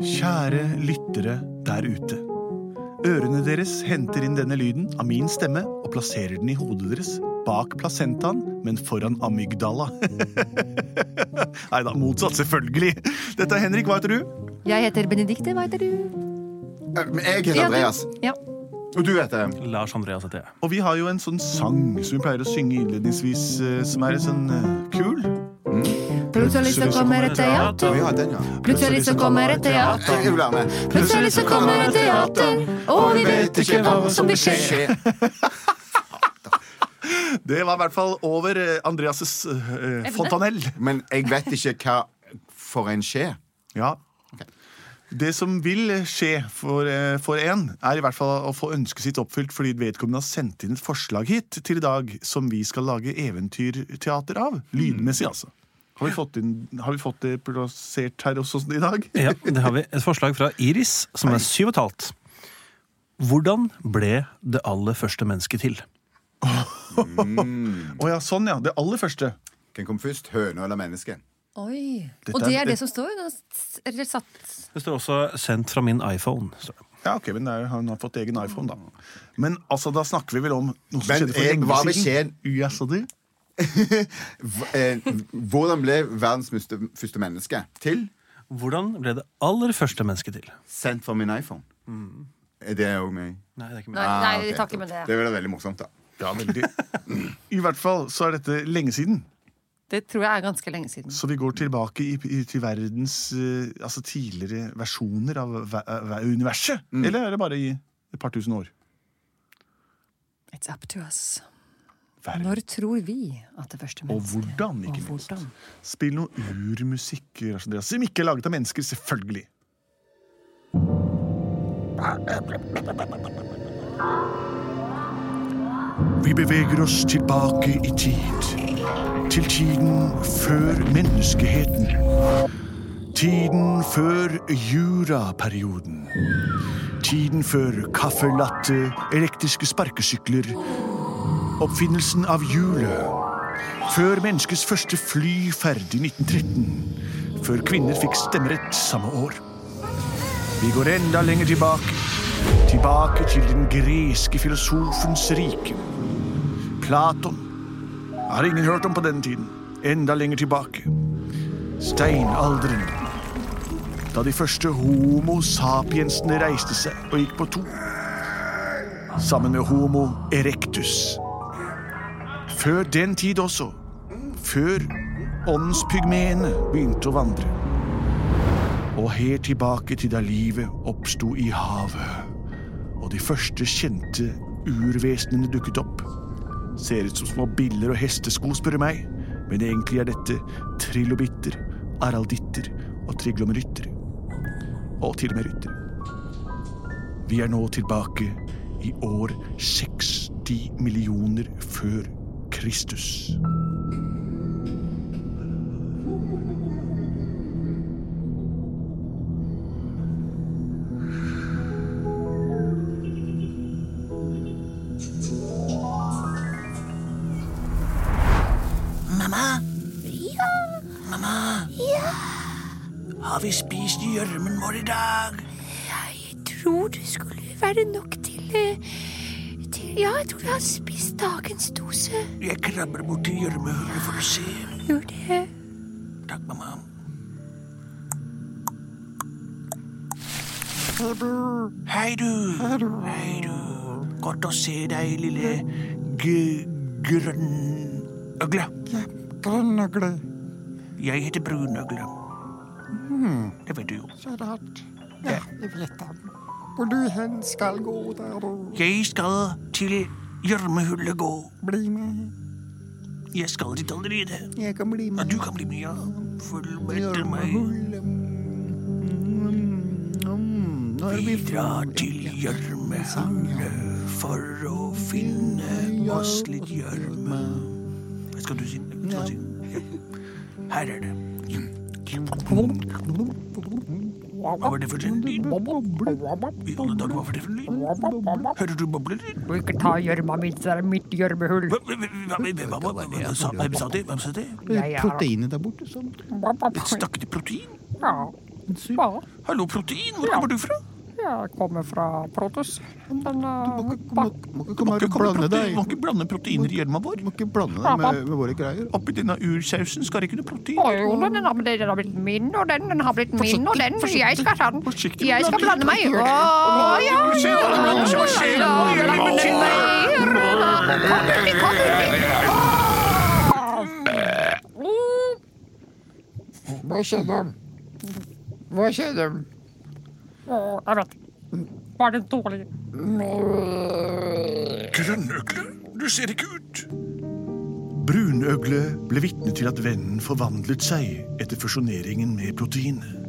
Kjære lyttere der ute. Ørene deres henter inn denne lyden av min stemme og plasserer den i hodet deres, bak placentaen, men foran amygdala. Nei da, motsatt, selvfølgelig. Dette er Henrik, hva heter du? Jeg heter Benedikte, hva heter du? Eh, Jeg heter Andreas. Ja. Og du heter Lars Andreas heter jeg. Og vi har jo en sånn sang som vi pleier å synge innledningsvis, eh, som er sånn eh, kul. Plutselig så kommer et teater. Plutselig så kommer et teater. Plutselig så kommer et teater, og vi vet ikke hva som vil skje. Det var i hvert fall over eh, Andreas' eh, fontanell. Men jeg vet ikke hva for en skje. Ja. Det som vil skje for, eh, for en, er i hvert fall å få ønsket sitt oppfylt fordi vedkommende har sendt inn et forslag hit til i dag som vi skal lage eventyrteater av. Lydmessig, altså. Har vi fått, inn, har vi fått det plassert her også i dag? Ja, det har vi et forslag fra Iris, som er syv og et halvt. Hvordan ble det aller første mennesket til? Å ja, sånn ja. Det aller første. Hvem kom først? Høne eller menneske? Oi. Dette Og det er- det, det som står? Det er Det står også 'sendt fra min iPhone'. Så. Ja, ok, men er, Han har fått egen iPhone, da. Men altså, da snakker vi vel om noe som Men, skjedde for lenge siden. Så du? Hva- eh, Hvordan ble verdens første, menneske til? Hvordan ble det aller første mennesket til? Sendt fra min iPhone. Er det òg meg? Nei, det er ikke meg. nei nei, vi tar ikke med det. Det er veldig morsomt, da. Ja, veldig. I hvert fall så er dette lenge siden. Det tror jeg er ganske lenge siden. Så vi går tilbake i, i, til verdens uh, altså tidligere versjoner av ve- ve- universet. Eller er det bare i et par tusen år? It's up to us. Verden. Når tror vi at det første Og mennesket hvordan, ikke Og minst. Spill noe urmusikk som ikke er laget av mennesker, selvfølgelig. Vi beveger oss tilbake i tid. Til tiden før menneskeheten. Tiden før juraperioden. Tiden før kaffelatte, elektriske sparkesykler, oppfinnelsen av hjulet. Før menneskets første flyferd i 1913. Før kvinner fikk stemmerett samme år. Vi går enda lenger tilbake. Tilbake til den greske filosofens rike. Platon. Har ingen hørt om på denne tiden. Enda lenger tilbake. Steinalderen. Da de første homo sapiensene reiste seg og gikk på to. Sammen med homo erectus. Før den tid også. Før åndspygmeene begynte å vandre. Og helt tilbake til da livet oppsto i havet. Og de første kjente urvesenene dukket opp. Ser ut som små biller og hestesko, spør du meg. Men egentlig er dette trilobitter, aralditter og triglomerytter. Og til og med ryttere. Vi er nå tilbake i år 60 millioner før Kristus. Mamma? Ja? Mamma? Ja? Har vi spist gjørmen vår i dag? Jeg tror det skulle være nok til, eh, Ja, jeg tror vi har spist dagens dose. Jeg krabber bort til gjørmehullet for å se. Gjør det. Takk, mamma. Hei, du. Hei, du. Godt å se deg, lille g grønnøgle. Grønnøgle. Jeg heter Brunøgle. Det vet du jo. Så rart. Ja, jeg vet det. Hvor du hen skal gå der og Jeg skal til gjørmehullet gå. bli med. Jeg skal dit allerede. Jeg kan bli Ja, du kan bli med, ja. Følg etter meg. Vi drar til gjørmehullet for å finne oss litt gjørme. Skal du si? Du? Her er det. Hva var det for en lyd? I alle dager, hva var det for en lyd? Hører du bobler? Du ikke ta gjørma mi, det er mitt gjørmehull. Hva- hva- hva- hva- hva- hva- Hvem sa det? Hvem sa det? Er Proteinet der borte. Sånn. Et stakket protein? Ja. Ja, Hallo, protein, hvor kommer du fra? Jeg kommer fra Protus. Men Du må uh, ikke, må, må Må ikke blande proteiner i hjelma vår. Du må ikke blande deg med, med våre greier. Oppi denne ursausen skal det ikke noe protein. Å jo, den har, den har blitt min, og den, den har blitt min, og den. Jeg skal ta den. Jeg skal blande meg. Å ja, Du ser hva det blander hva skjer? ja, Hva gjør ja, du? blande meg. Kom inn, kom inn. Hva skjedde? Hva skjedde? Jeg vet. Var det dårlig? Grønnøgle, du ser ikke ut. Brunøgle ble vitne til at vennen forvandlet seg etter fusjoneringen med proteinet.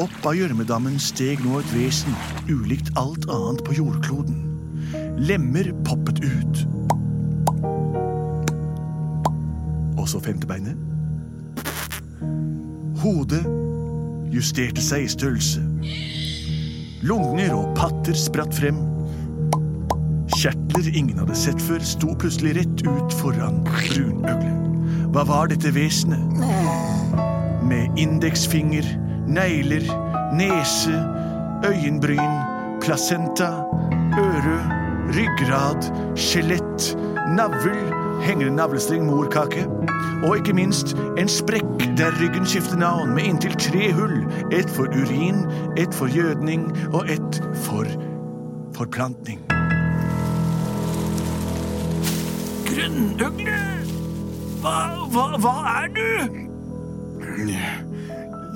Opp av gjørmedammen steg nå et vesen ulikt alt annet på jordkloden. Lemmer poppet ut. Og så femtebeinet. Hodet justerte seg i størrelse. Lunger og patter spratt frem. Kjertler ingen hadde sett før, sto plutselig rett ut foran brunøgle. Hva var dette vesenet? Med indeksfinger, negler, nese, øyenbryn, placenta, øre, ryggrad, skjelett, navl, hengende navlestreng, morkake. Og ikke minst en sprekk der ryggen skifter navn, med inntil tre hull. Ett for urin, ett for gjødning og ett for forplantning. Grønnøgle! Hva, hva, hva er du?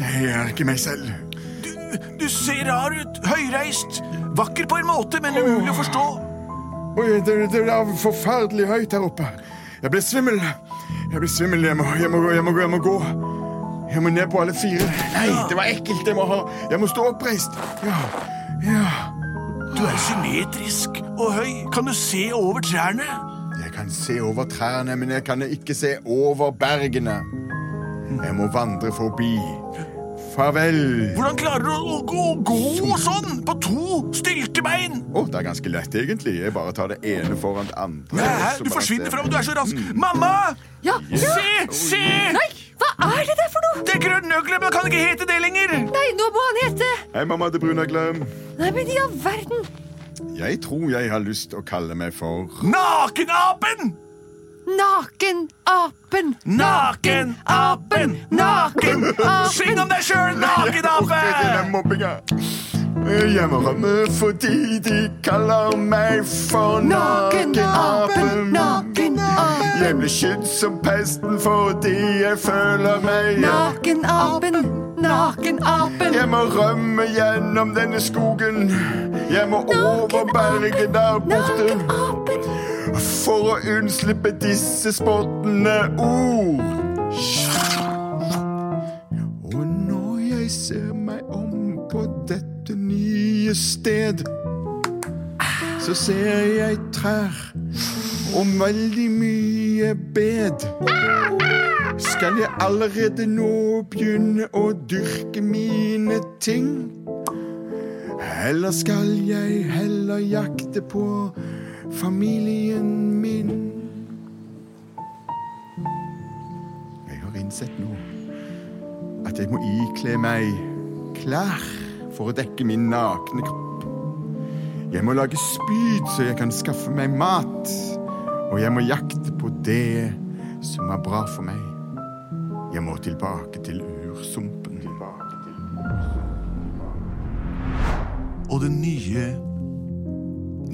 Jeg er ikke meg selv. du? Du ser rar ut, høyreist, vakker på en måte, men umulig å forstå. Oi, det, det er forferdelig høyt her oppe. Jeg blir svimmel. Jeg blir svimmel. Jeg må, jeg må, jeg må gå. Jeg må gå. Jeg må ned på alle fire. Nei, det var ekkelt. Jeg må, ha, jeg må stå oppreist. Ja, ja. Du er symmetrisk og høy. Kan du se over trærne? Jeg kan se over trærne, men jeg kan ikke se over bergene. Jeg må vandre forbi. Farvel. Hvordan klarer du å gå, gå sånn på to stilte bein? Å, det er ganske lett, egentlig. Jeg bare tar det ene foran det andre. Nei, Du forsvinner fram, du er så rask. Mamma! Ja, ja. Se! Se! Nei, hva er det der for noe? Det er grønnøgle, men kan ikke hete det lenger. Nei, nå må han hete Hei, mamma det er Brunøgle. Nei, men i all verden. Jeg tror jeg har lyst å kalle meg for Nakenapen! Nakenapen. Nakenapen! Nakenapen! Syng om deg sjøl, nakenape! Jeg må rømme fordi de kaller meg for Nakenapen, nakenapen. Jeg blir skydd som pesten fordi jeg føler meg Nakenapen, nakenapen. Jeg må rømme gjennom denne skogen. Jeg må over berget der borte Nakenapen. For å unnslippe disse spottende ord. Og når jeg ser meg om på dette nye sted, så ser jeg trær og veldig mye bed. Skal jeg allerede nå begynne å dyrke mine ting? Eller skal jeg heller jakte på familien min? Jeg har innsett nå at jeg må ikle meg klær for å dekke min nakne kropp. Jeg må lage spyd så jeg kan skaffe meg mat. Og jeg må jakte på det som er bra for meg. Jeg må tilbake til ursumpen. Og den nye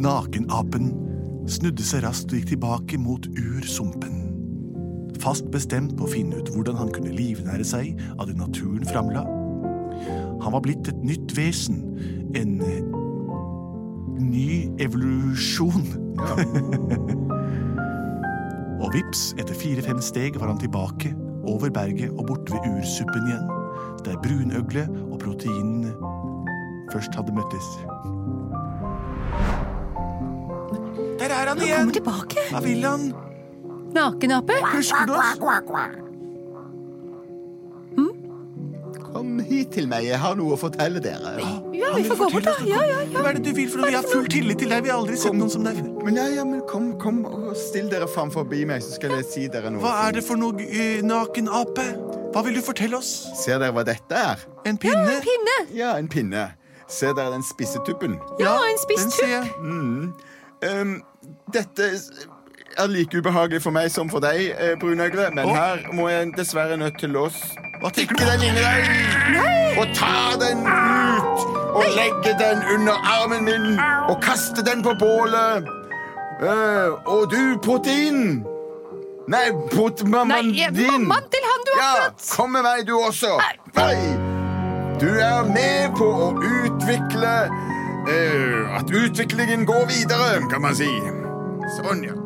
nakenapen snudde seg raskt og gikk tilbake mot ursumpen. Fast bestemt på å finne ut hvordan han kunne livnære seg av det naturen framla. Han var blitt et nytt vesen, en ny evolusjon. og vips, etter fire-fem steg var han tilbake, over berget og borte ved ursuppen igjen, der brunøgle og proteinene først hadde møttes. Der er han Han igjen! kommer tilbake. Hva vil han? Nakenape. Husker du oss? Kom hit til meg, jeg har noe å fortelle dere. Ja, vi får gå bort, da. Ja, ja, ja. Hva er det du vil for? Vi har full tillit til deg. Vi har aldri sett noen som deg før. Men ja, ja, men kom, kom og still dere fram forbi meg, så skal jeg si dere noe. Hva er det for noe uh, nakenape? Hva vil du fortelle oss? Ser dere hva dette er? En pinne? Ja, en Pinne. Ja, en pinne. Ser dere den spisse tuppen? Ja, en spiss den Mm. Um, dette er like ubehagelig for meg som for deg, eh, brunøgle, men oh. her må jeg dessverre nødt til å stikke den inn i deg og ta den ut og legge den under armen min og kaste den på bålet. Uh, og du, protein Nei, prot mammaen Nei, din. mammaen til han du har Ja, fått. kom med meg, du også. Nei. Du er med på å utvikle eh, At utviklingen går videre, kan man si. Sånn, ja.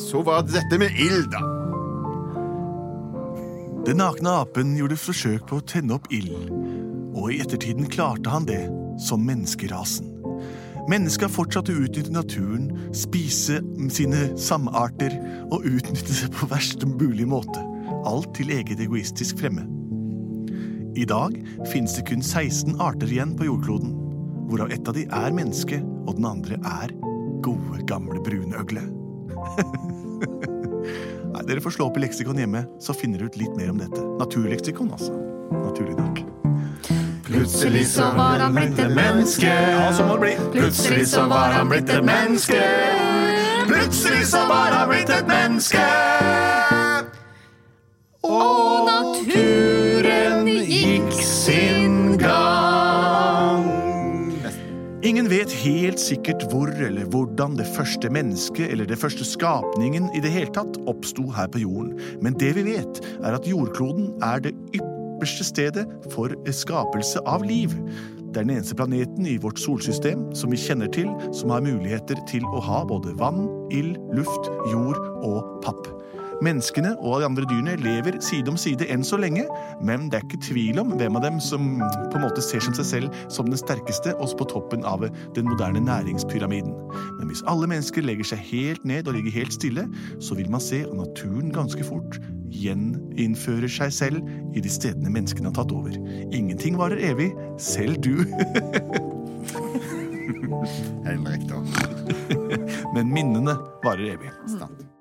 Så var det dette med ild, da. Den nakne apen gjorde forsøk på å tenne opp ild, og i ettertiden klarte han det, som menneskerasen. Mennesket har fortsatt å utnytte naturen, spise sine samarter og utnytte seg på verst mulig måte. Alt til eget egoistisk fremme. I dag finnes det kun 16 arter igjen på jordkloden, hvorav ett av de er menneske, og den andre er gode, gamle brunøgle. Nei, Dere får slå opp i leksikon hjemme, så finner dere ut litt mer om dette. Naturleksikon, altså. Naturlig nok. Plutselig så var han blitt et menneske. Ja, så må det bli. Plutselig så var han blitt et menneske. Plutselig så var han blitt et menneske! Ingen vet helt sikkert hvor eller hvordan det første mennesket eller det første skapningen i det hele tatt oppsto her på jorden, men det vi vet, er at jordkloden er det ypperste stedet for skapelse av liv. Det er den eneste planeten i vårt solsystem som vi kjenner til som har muligheter til å ha både vann, ild, luft, jord og papp. Menneskene og de andre dyrene lever side om side enn så lenge, men det er ikke tvil om hvem av dem som på en måte ser som seg selv som den sterkeste, også på toppen av den moderne næringspyramiden. Men hvis alle mennesker legger seg helt ned og ligger helt stille, så vil man se at naturen ganske fort gjeninnfører seg selv i de stedene menneskene har tatt over. Ingenting varer evig, selv du. Helt riktig. Men minnene varer evig. Sant.